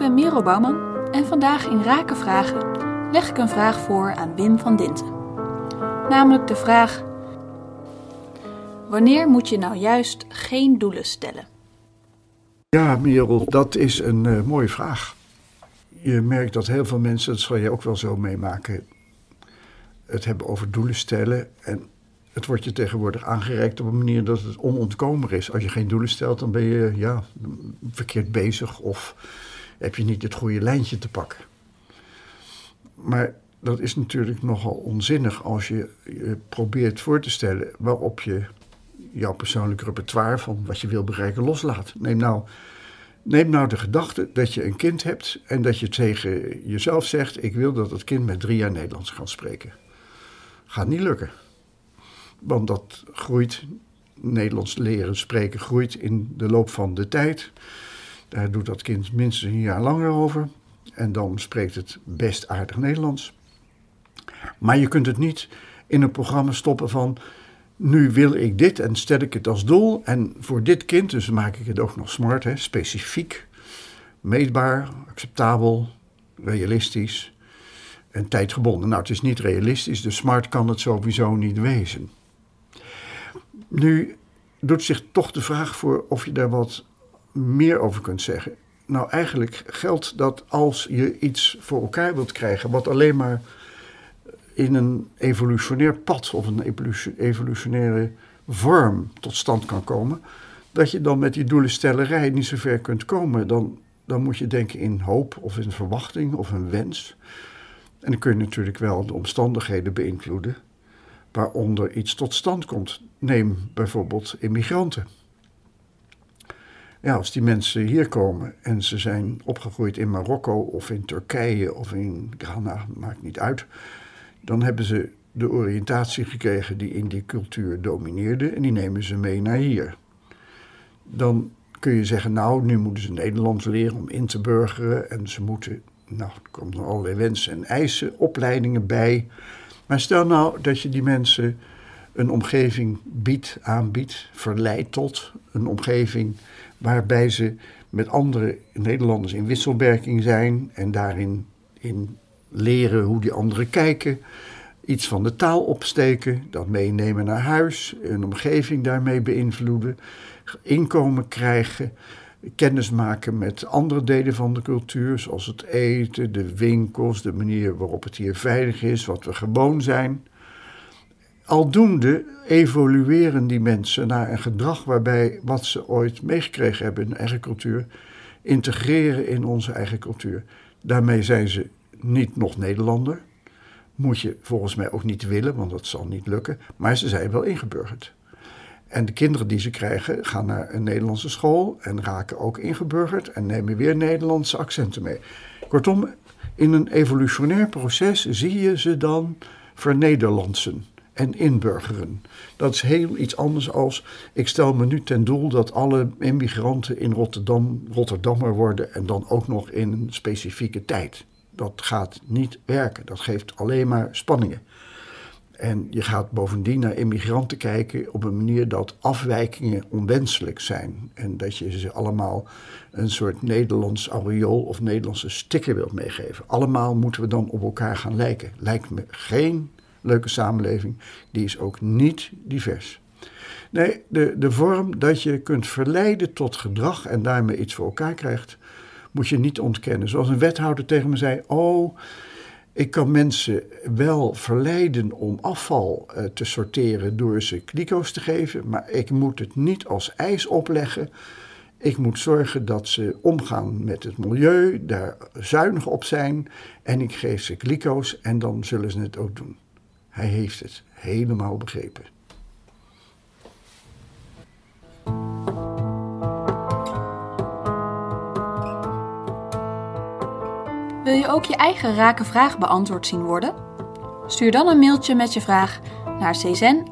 Ben Merel Bouwman en vandaag in Raken Vragen leg ik een vraag voor aan Wim van Dinten. Namelijk de vraag: Wanneer moet je nou juist geen doelen stellen? Ja, Merel, dat is een uh, mooie vraag. Je merkt dat heel veel mensen, dat zal je ook wel zo meemaken, het hebben over doelen stellen. En het wordt je tegenwoordig aangereikt op een manier dat het onontkoombaar is. Als je geen doelen stelt, dan ben je ja, verkeerd bezig of heb je niet het goede lijntje te pakken. Maar dat is natuurlijk nogal onzinnig als je, je probeert voor te stellen waarop je jouw persoonlijk repertoire van wat je wil bereiken loslaat. Neem nou, neem nou de gedachte dat je een kind hebt en dat je tegen jezelf zegt: Ik wil dat het kind met drie jaar Nederlands kan spreken. Gaat niet lukken. Want dat groeit, Nederlands leren, spreken groeit in de loop van de tijd. Daar doet dat kind minstens een jaar langer over. En dan spreekt het best aardig Nederlands. Maar je kunt het niet in een programma stoppen van. Nu wil ik dit en stel ik het als doel. En voor dit kind, dus maak ik het ook nog smart, hè, specifiek, meetbaar, acceptabel, realistisch en tijdgebonden. Nou, het is niet realistisch, dus smart kan het sowieso niet wezen. Nu doet zich toch de vraag voor of je daar wat meer over kunt zeggen. Nou, eigenlijk geldt dat als je iets voor elkaar wilt krijgen, wat alleen maar in een evolutionair pad of een evolutionaire vorm tot stand kan komen, dat je dan met die doelenstellerij niet zo ver kunt komen. Dan, dan moet je denken in hoop of in verwachting of een wens. En dan kun je natuurlijk wel de omstandigheden beïnvloeden waaronder iets tot stand komt. Neem bijvoorbeeld immigranten. Ja, als die mensen hier komen en ze zijn opgegroeid in Marokko of in Turkije of in Ghana, maakt niet uit, dan hebben ze de oriëntatie gekregen die in die cultuur domineerde en die nemen ze mee naar hier. Dan kun je zeggen, nou, nu moeten ze Nederlands leren om in te burgeren en ze moeten, nou, er komen allerlei wensen en eisen, opleidingen bij. Maar stel nou dat je die mensen een omgeving biedt, aanbiedt, verleidt tot een omgeving waarbij ze met andere Nederlanders in wisselwerking zijn en daarin in leren hoe die anderen kijken, iets van de taal opsteken, dat meenemen naar huis, een omgeving daarmee beïnvloeden, inkomen krijgen, kennis maken met andere delen van de cultuur, zoals het eten, de winkels, de manier waarop het hier veilig is, wat we gewoon zijn. Aldoende evolueren die mensen naar een gedrag waarbij wat ze ooit meegekregen hebben in eigen cultuur, integreren in onze eigen cultuur. Daarmee zijn ze niet nog Nederlander. Moet je volgens mij ook niet willen, want dat zal niet lukken. Maar ze zijn wel ingeburgerd. En de kinderen die ze krijgen gaan naar een Nederlandse school en raken ook ingeburgerd en nemen weer Nederlandse accenten mee. Kortom, in een evolutionair proces zie je ze dan vernederlandsen en inburgeren. Dat is heel iets anders als ik stel me nu ten doel dat alle immigranten in Rotterdam Rotterdammer worden en dan ook nog in een specifieke tijd. Dat gaat niet werken. Dat geeft alleen maar spanningen. En je gaat bovendien naar immigranten kijken op een manier dat afwijkingen onwenselijk zijn. En dat je ze allemaal een soort Nederlands aureool of Nederlandse sticker wilt meegeven. Allemaal moeten we dan op elkaar gaan lijken. Lijkt me geen leuke samenleving. Die is ook niet divers. Nee, de, de vorm dat je kunt verleiden tot gedrag en daarmee iets voor elkaar krijgt, moet je niet ontkennen. Zoals een wethouder tegen me zei: Oh ik kan mensen wel verleiden om afval uh, te sorteren door ze kliko's te geven, maar ik moet het niet als ijs opleggen. Ik moet zorgen dat ze omgaan met het milieu, daar zuinig op zijn en ik geef ze kliko's en dan zullen ze het ook doen. Hij heeft het helemaal begrepen. Wil je ook je eigen rake vraag beantwoord zien worden? Stuur dan een mailtje met je vraag naar czen